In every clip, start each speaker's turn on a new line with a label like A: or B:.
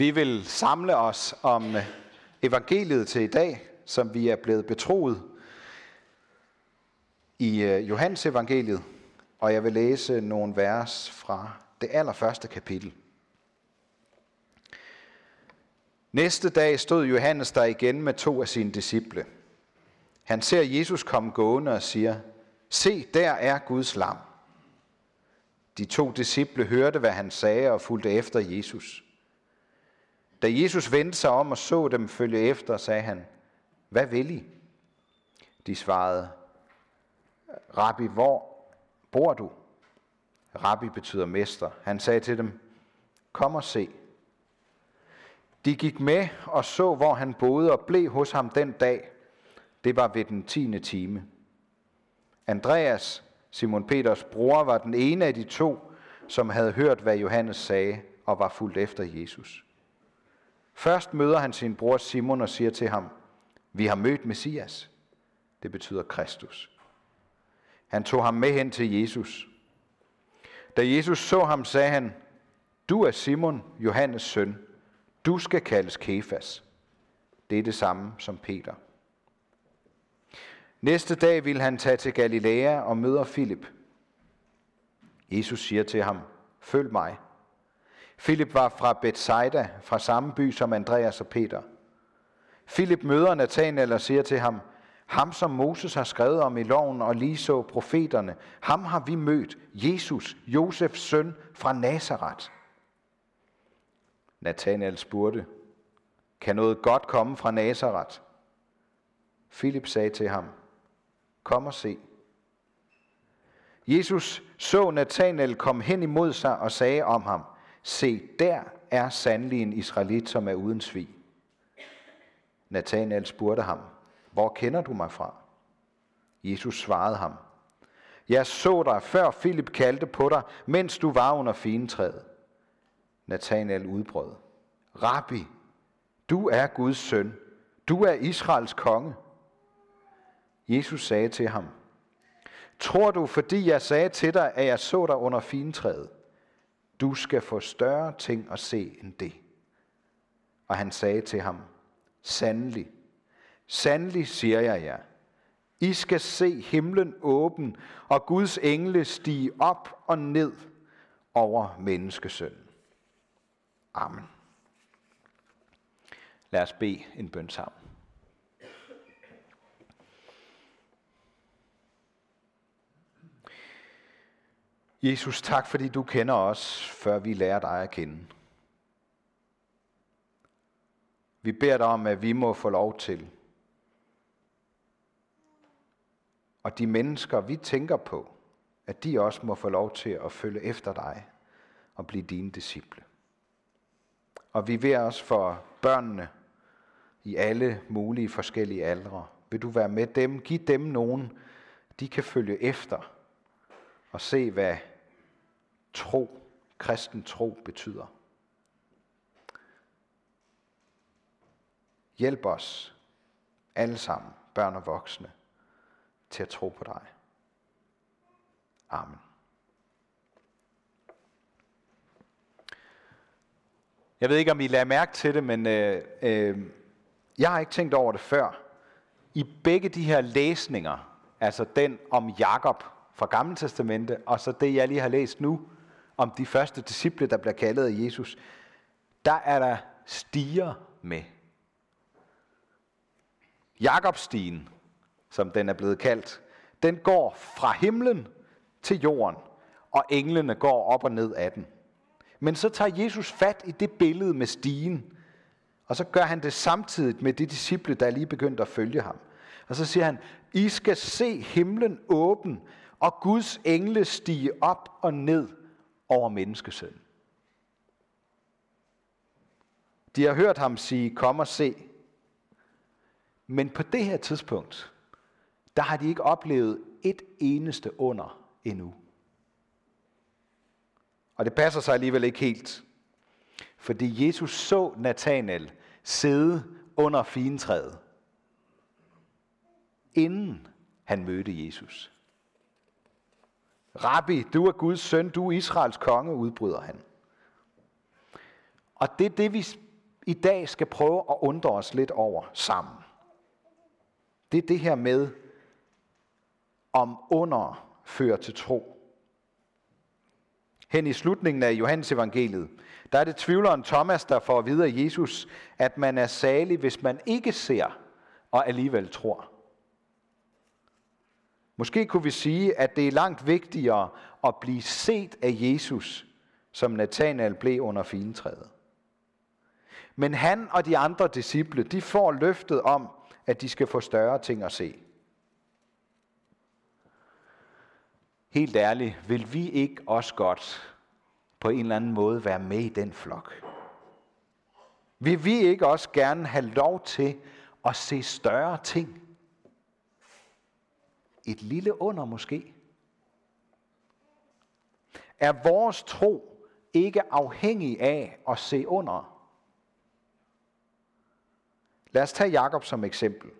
A: Vi vil samle os om øh, evangeliet til i dag, som vi er blevet betroet i øh, Johannes evangeliet, og jeg vil læse nogle vers fra det allerførste kapitel. Næste dag stod Johannes der igen med to af sine disciple. Han ser Jesus komme gående og siger, Se, der er Guds lam. De to disciple hørte, hvad han sagde og fulgte efter Jesus. Da Jesus vendte sig om og så dem følge efter, sagde han, Hvad vil I? De svarede, Rabbi, hvor bor du? Rabbi betyder mester. Han sagde til dem, Kom og se. De gik med og så, hvor han boede og blev hos ham den dag. Det var ved den tiende time. Andreas, Simon Peters bror, var den ene af de to, som havde hørt, hvad Johannes sagde og var fuldt efter Jesus. Først møder han sin bror Simon og siger til ham, vi har mødt Messias. Det betyder Kristus. Han tog ham med hen til Jesus. Da Jesus så ham, sagde han, du er Simon, Johannes søn. Du skal kaldes Kefas. Det er det samme som Peter. Næste dag vil han tage til Galilea og møder Filip. Jesus siger til ham, følg mig. Philip var fra Bethsaida, fra samme by som Andreas og Peter. Philip møder Nathanael og siger til ham, ham som Moses har skrevet om i loven og lige så profeterne, ham har vi mødt, Jesus, Josefs søn fra Nazareth. Nathanael spurgte, kan noget godt komme fra Nazareth? Philip sagde til ham, kom og se. Jesus så Nathanael komme hen imod sig og sagde om ham, se, der er sandelig en israelit, som er uden svig. Nathanael spurgte ham, hvor kender du mig fra? Jesus svarede ham, jeg så dig, før Filip kaldte på dig, mens du var under fintræet. Nathanael udbrød, Rabbi, du er Guds søn, du er Israels konge. Jesus sagde til ham, Tror du, fordi jeg sagde til dig, at jeg så dig under fintræet? Du skal få større ting at se end det. Og han sagde til ham, Sandelig, sandelig siger jeg jer, I skal se himlen åben, og Guds engle stige op og ned over menneskesønnen. Amen. Lad os bede en bøn sammen. Jesus, tak fordi du kender os, før vi lærer dig at kende. Vi beder dig om, at vi må få lov til. Og de mennesker, vi tænker på, at de også må få lov til at følge efter dig og blive dine disciple. Og vi ved os for børnene i alle mulige forskellige aldre. Vil du være med dem? Giv dem nogen, de kan følge efter og se, hvad tro, kristen tro betyder. Hjælp os alle sammen, børn og voksne, til at tro på dig. Amen. Jeg ved ikke, om I lader mærke til det, men øh, øh, jeg har ikke tænkt over det før. I begge de her læsninger, altså den om Jakob fra Gamle Testamente, og så det, jeg lige har læst nu, om de første disciple, der bliver kaldet af Jesus, der er der stiger med. Jakobstien, som den er blevet kaldt, den går fra himlen til jorden, og englene går op og ned af den. Men så tager Jesus fat i det billede med stigen, og så gør han det samtidig med de disciple, der er lige begyndt at følge ham. Og så siger han, I skal se himlen åben, og Guds engle stige op og ned over menneskesøn. De har hørt ham sige, kom og se. Men på det her tidspunkt, der har de ikke oplevet et eneste under endnu. Og det passer sig alligevel ikke helt. Fordi Jesus så Nathanael sidde under fintræet, inden han mødte Jesus. Rabbi, du er Guds søn, du er Israels konge, udbryder han. Og det er det, vi i dag skal prøve at undre os lidt over sammen. Det er det her med, om under fører til tro. Hen i slutningen af Johannes evangeliet, der er det tvivleren Thomas, der får at vide af Jesus, at man er salig, hvis man ikke ser og alligevel tror. Måske kunne vi sige, at det er langt vigtigere at blive set af Jesus, som Nathanael blev under fintræet. Men han og de andre disciple, de får løftet om, at de skal få større ting at se. Helt ærligt, vil vi ikke også godt på en eller anden måde være med i den flok? Vil vi ikke også gerne have lov til at se større ting? Et lille under måske? Er vores tro ikke afhængig af at se under? Lad os tage Jakob som eksempel.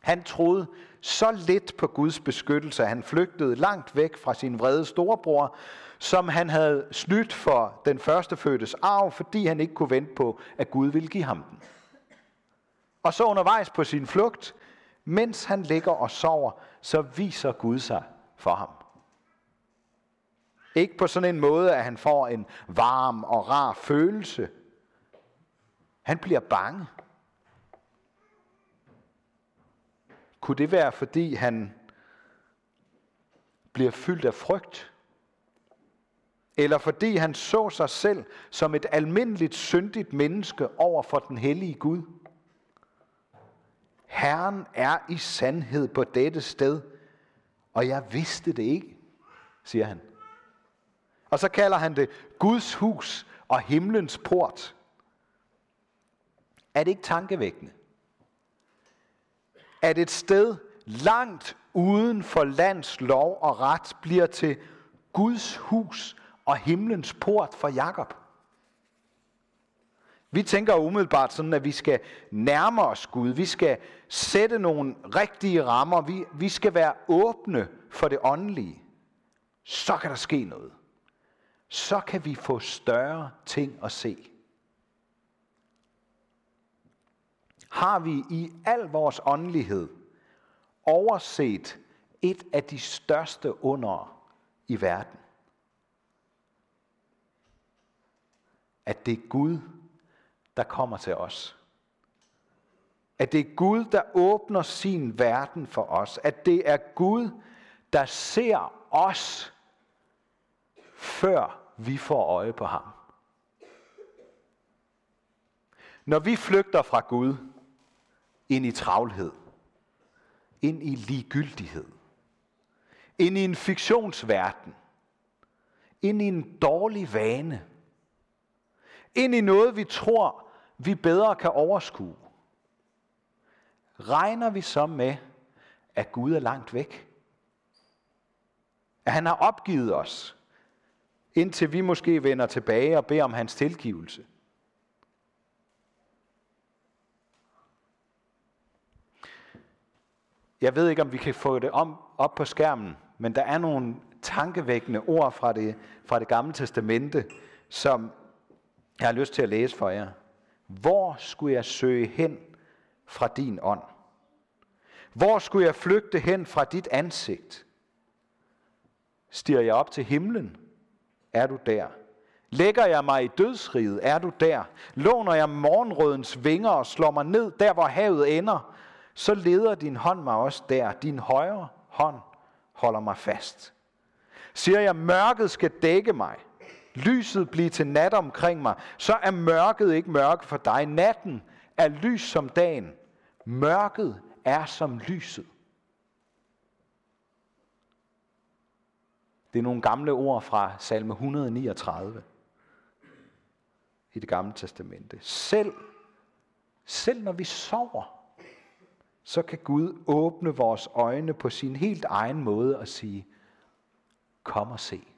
A: Han troede så lidt på Guds beskyttelse, at han flygtede langt væk fra sin vrede storebror, som han havde snydt for den første fødtes arv, fordi han ikke kunne vente på, at Gud ville give ham den. Og så undervejs på sin flugt, mens han ligger og sover, så viser Gud sig for ham. Ikke på sådan en måde, at han får en varm og rar følelse. Han bliver bange. Kunne det være, fordi han bliver fyldt af frygt? Eller fordi han så sig selv som et almindeligt syndigt menneske over for den hellige Gud? Herren er i sandhed på dette sted, og jeg vidste det ikke, siger han. Og så kalder han det Guds hus og himlens port. Er det ikke tankevækkende? At et sted langt uden for lands lov og ret bliver til Guds hus og himlens port for Jakob. Vi tænker umiddelbart sådan, at vi skal nærme os Gud. Vi skal sætte nogle rigtige rammer. Vi, vi skal være åbne for det åndelige. Så kan der ske noget. Så kan vi få større ting at se. Har vi i al vores åndelighed overset et af de største under i verden? At det er Gud, der kommer til os. At det er Gud, der åbner sin verden for os. At det er Gud, der ser os, før vi får øje på ham. Når vi flygter fra Gud ind i travlhed, ind i ligegyldighed, ind i en fiktionsverden, ind i en dårlig vane, ind i noget, vi tror, vi bedre kan overskue. Regner vi så med, at Gud er langt væk? At han har opgivet os, indtil vi måske vender tilbage og beder om hans tilgivelse? Jeg ved ikke, om vi kan få det om, op på skærmen, men der er nogle tankevækkende ord fra det, fra det gamle testamente, som jeg har lyst til at læse for jer. Hvor skulle jeg søge hen fra din ånd? Hvor skulle jeg flygte hen fra dit ansigt? Stiger jeg op til himlen? Er du der? Lægger jeg mig i dødsriget? Er du der? Låner jeg morgenrødens vinger og slår mig ned der, hvor havet ender? Så leder din hånd mig også der. Din højre hånd holder mig fast. Siger jeg, mørket skal dække mig, lyset blive til nat omkring mig, så er mørket ikke mørke for dig. Natten er lys som dagen. Mørket er som lyset. Det er nogle gamle ord fra salme 139 i det gamle testamente. Selv, selv når vi sover, så kan Gud åbne vores øjne på sin helt egen måde og sige, kom og se.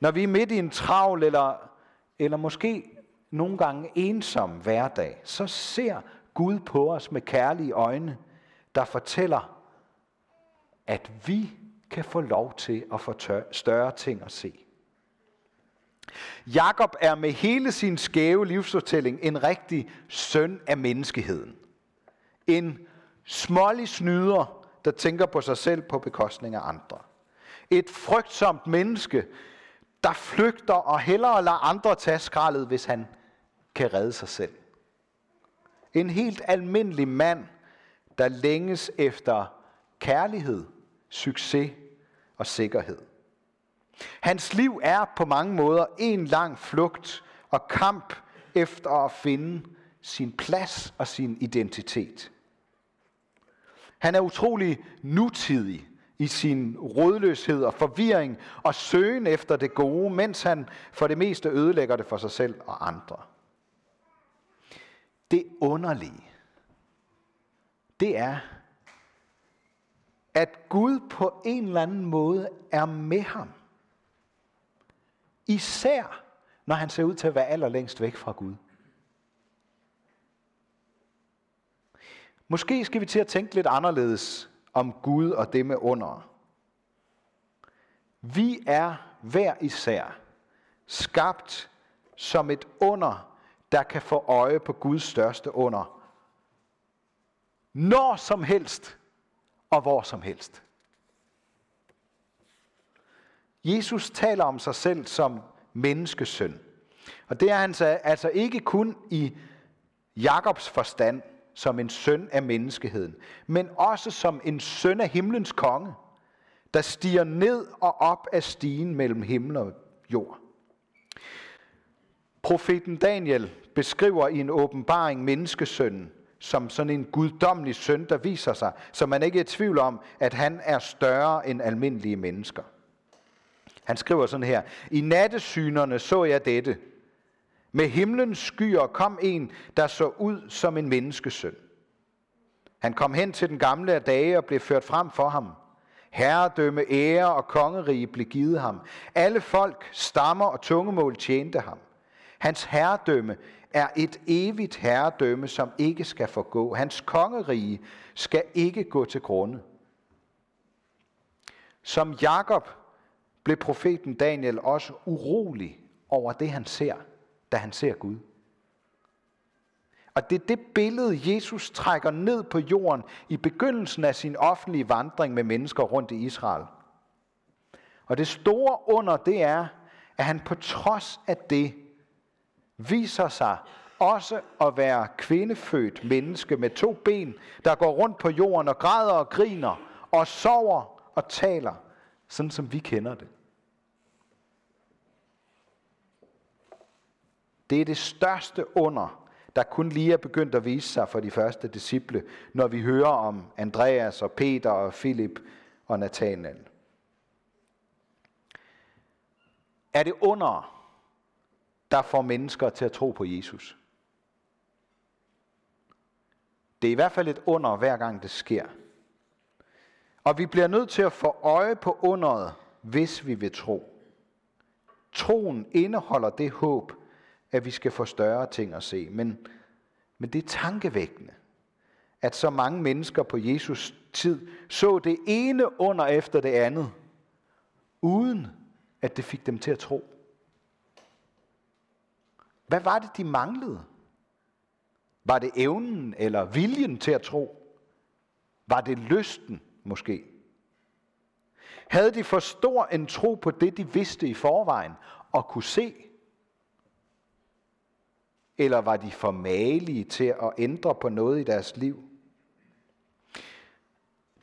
A: Når vi er midt i en travl eller, eller måske nogle gange ensom hverdag, så ser Gud på os med kærlige øjne, der fortæller, at vi kan få lov til at få større ting at se. Jakob er med hele sin skæve livsfortælling en rigtig søn af menneskeheden. En smålig snyder, der tænker på sig selv på bekostning af andre. Et frygtsomt menneske, der flygter og hellere lader andre tage skraldet, hvis han kan redde sig selv. En helt almindelig mand, der længes efter kærlighed, succes og sikkerhed. Hans liv er på mange måder en lang flugt og kamp efter at finde sin plads og sin identitet. Han er utrolig nutidig i sin rådløshed og forvirring og søgen efter det gode, mens han for det meste ødelægger det for sig selv og andre. Det underlige, det er, at Gud på en eller anden måde er med ham. Især når han ser ud til at være allerlængst væk fra Gud. Måske skal vi til at tænke lidt anderledes om Gud og det med under. Vi er hver især skabt som et under, der kan få øje på Guds største under. Når som helst og hvor som helst. Jesus taler om sig selv som menneskesøn. Og det er han altså ikke kun i Jakobs forstand som en søn af menneskeheden, men også som en søn af himlens konge, der stiger ned og op af stigen mellem himmel og jord. Profeten Daniel beskriver i en åbenbaring menneskesønnen som sådan en guddommelig søn, der viser sig, så man ikke er i tvivl om, at han er større end almindelige mennesker. Han skriver sådan her, I nattesynerne så jeg dette. Med himlens skyer kom en, der så ud som en menneskesøn. Han kom hen til den gamle af dage og blev ført frem for ham. Herredømme, ære og kongerige blev givet ham. Alle folk, stammer og tungemål tjente ham. Hans herredømme er et evigt herredømme, som ikke skal forgå. Hans kongerige skal ikke gå til grunde. Som Jakob blev profeten Daniel også urolig over det, han ser, da han ser Gud. Og det er det billede, Jesus trækker ned på jorden i begyndelsen af sin offentlige vandring med mennesker rundt i Israel. Og det store under, det er, at han på trods af det viser sig også at være kvindefødt menneske med to ben, der går rundt på jorden og græder og griner og sover og taler, sådan som vi kender det. Det er det største under, der kun lige er begyndt at vise sig for de første disciple, når vi hører om Andreas og Peter og Filip og Nathanael. Er det under, der får mennesker til at tro på Jesus? Det er i hvert fald et under, hver gang det sker. Og vi bliver nødt til at få øje på underet, hvis vi vil tro. Troen indeholder det håb, at vi skal få større ting at se. Men, men det er tankevækkende, at så mange mennesker på Jesus tid så det ene under efter det andet, uden at det fik dem til at tro. Hvad var det, de manglede? Var det evnen eller viljen til at tro? Var det lysten måske? Havde de for stor en tro på det, de vidste i forvejen og kunne se? Eller var de for malige til at ændre på noget i deres liv?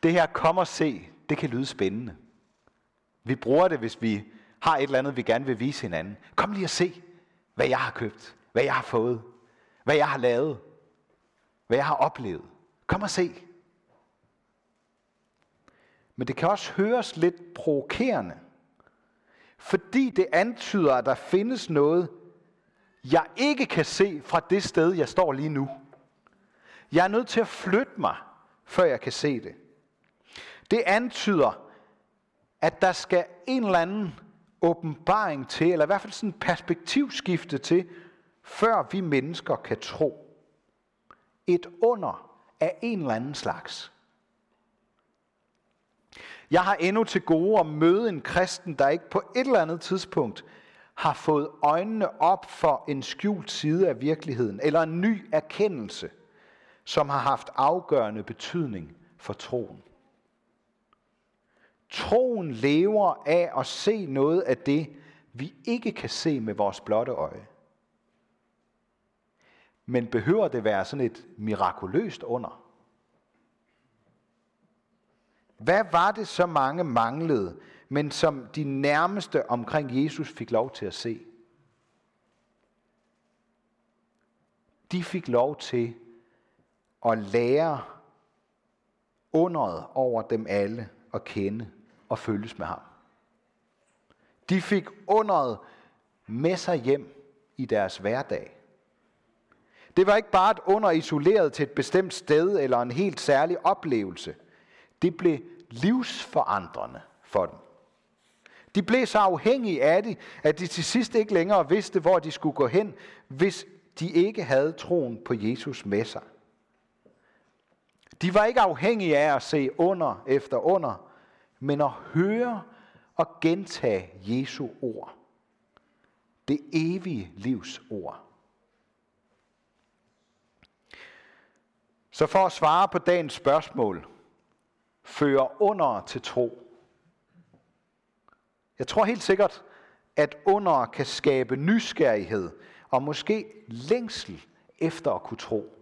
A: Det her kom og se, det kan lyde spændende. Vi bruger det, hvis vi har et eller andet, vi gerne vil vise hinanden. Kom lige og se, hvad jeg har købt, hvad jeg har fået, hvad jeg har lavet, hvad jeg har oplevet. Kom og se. Men det kan også høres lidt provokerende, fordi det antyder, at der findes noget, jeg ikke kan se fra det sted, jeg står lige nu. Jeg er nødt til at flytte mig, før jeg kan se det. Det antyder, at der skal en eller anden åbenbaring til, eller i hvert fald sådan en perspektivskifte til, før vi mennesker kan tro. Et under af en eller anden slags. Jeg har endnu til gode at møde en kristen, der ikke på et eller andet tidspunkt har fået øjnene op for en skjult side af virkeligheden, eller en ny erkendelse, som har haft afgørende betydning for troen. Troen lever af at se noget af det, vi ikke kan se med vores blotte øje. Men behøver det være sådan et mirakuløst under? Hvad var det, så mange manglede, men som de nærmeste omkring Jesus fik lov til at se? De fik lov til at lære underet over dem alle at kende og følges med ham. De fik underet med sig hjem i deres hverdag. Det var ikke bare et under isoleret til et bestemt sted eller en helt særlig oplevelse. Det blev livsforandrende for dem. De blev så afhængige af det, at de til sidst ikke længere vidste, hvor de skulle gå hen, hvis de ikke havde troen på Jesus med sig. De var ikke afhængige af at se under efter under, men at høre og gentage Jesu ord. Det evige livs ord. Så for at svare på dagens spørgsmål, fører under til tro. Jeg tror helt sikkert, at under kan skabe nysgerrighed og måske længsel efter at kunne tro.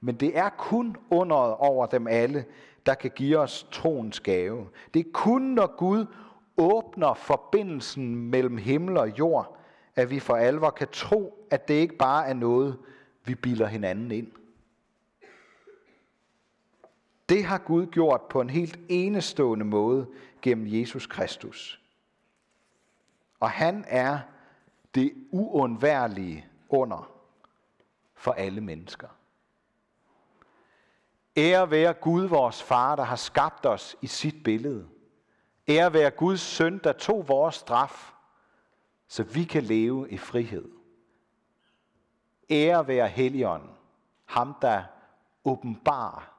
A: Men det er kun underet over dem alle, der kan give os troens gave. Det er kun, når Gud åbner forbindelsen mellem himmel og jord, at vi for alvor kan tro, at det ikke bare er noget, vi bilder hinanden ind. Det har Gud gjort på en helt enestående måde gennem Jesus Kristus. Og han er det uundværlige under for alle mennesker. Ære være Gud, vores far, der har skabt os i sit billede. Ære være Guds søn, der tog vores straf, så vi kan leve i frihed. Ære være Helligånden, ham der åbenbarer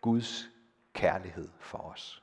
A: Guds kærlighed for os.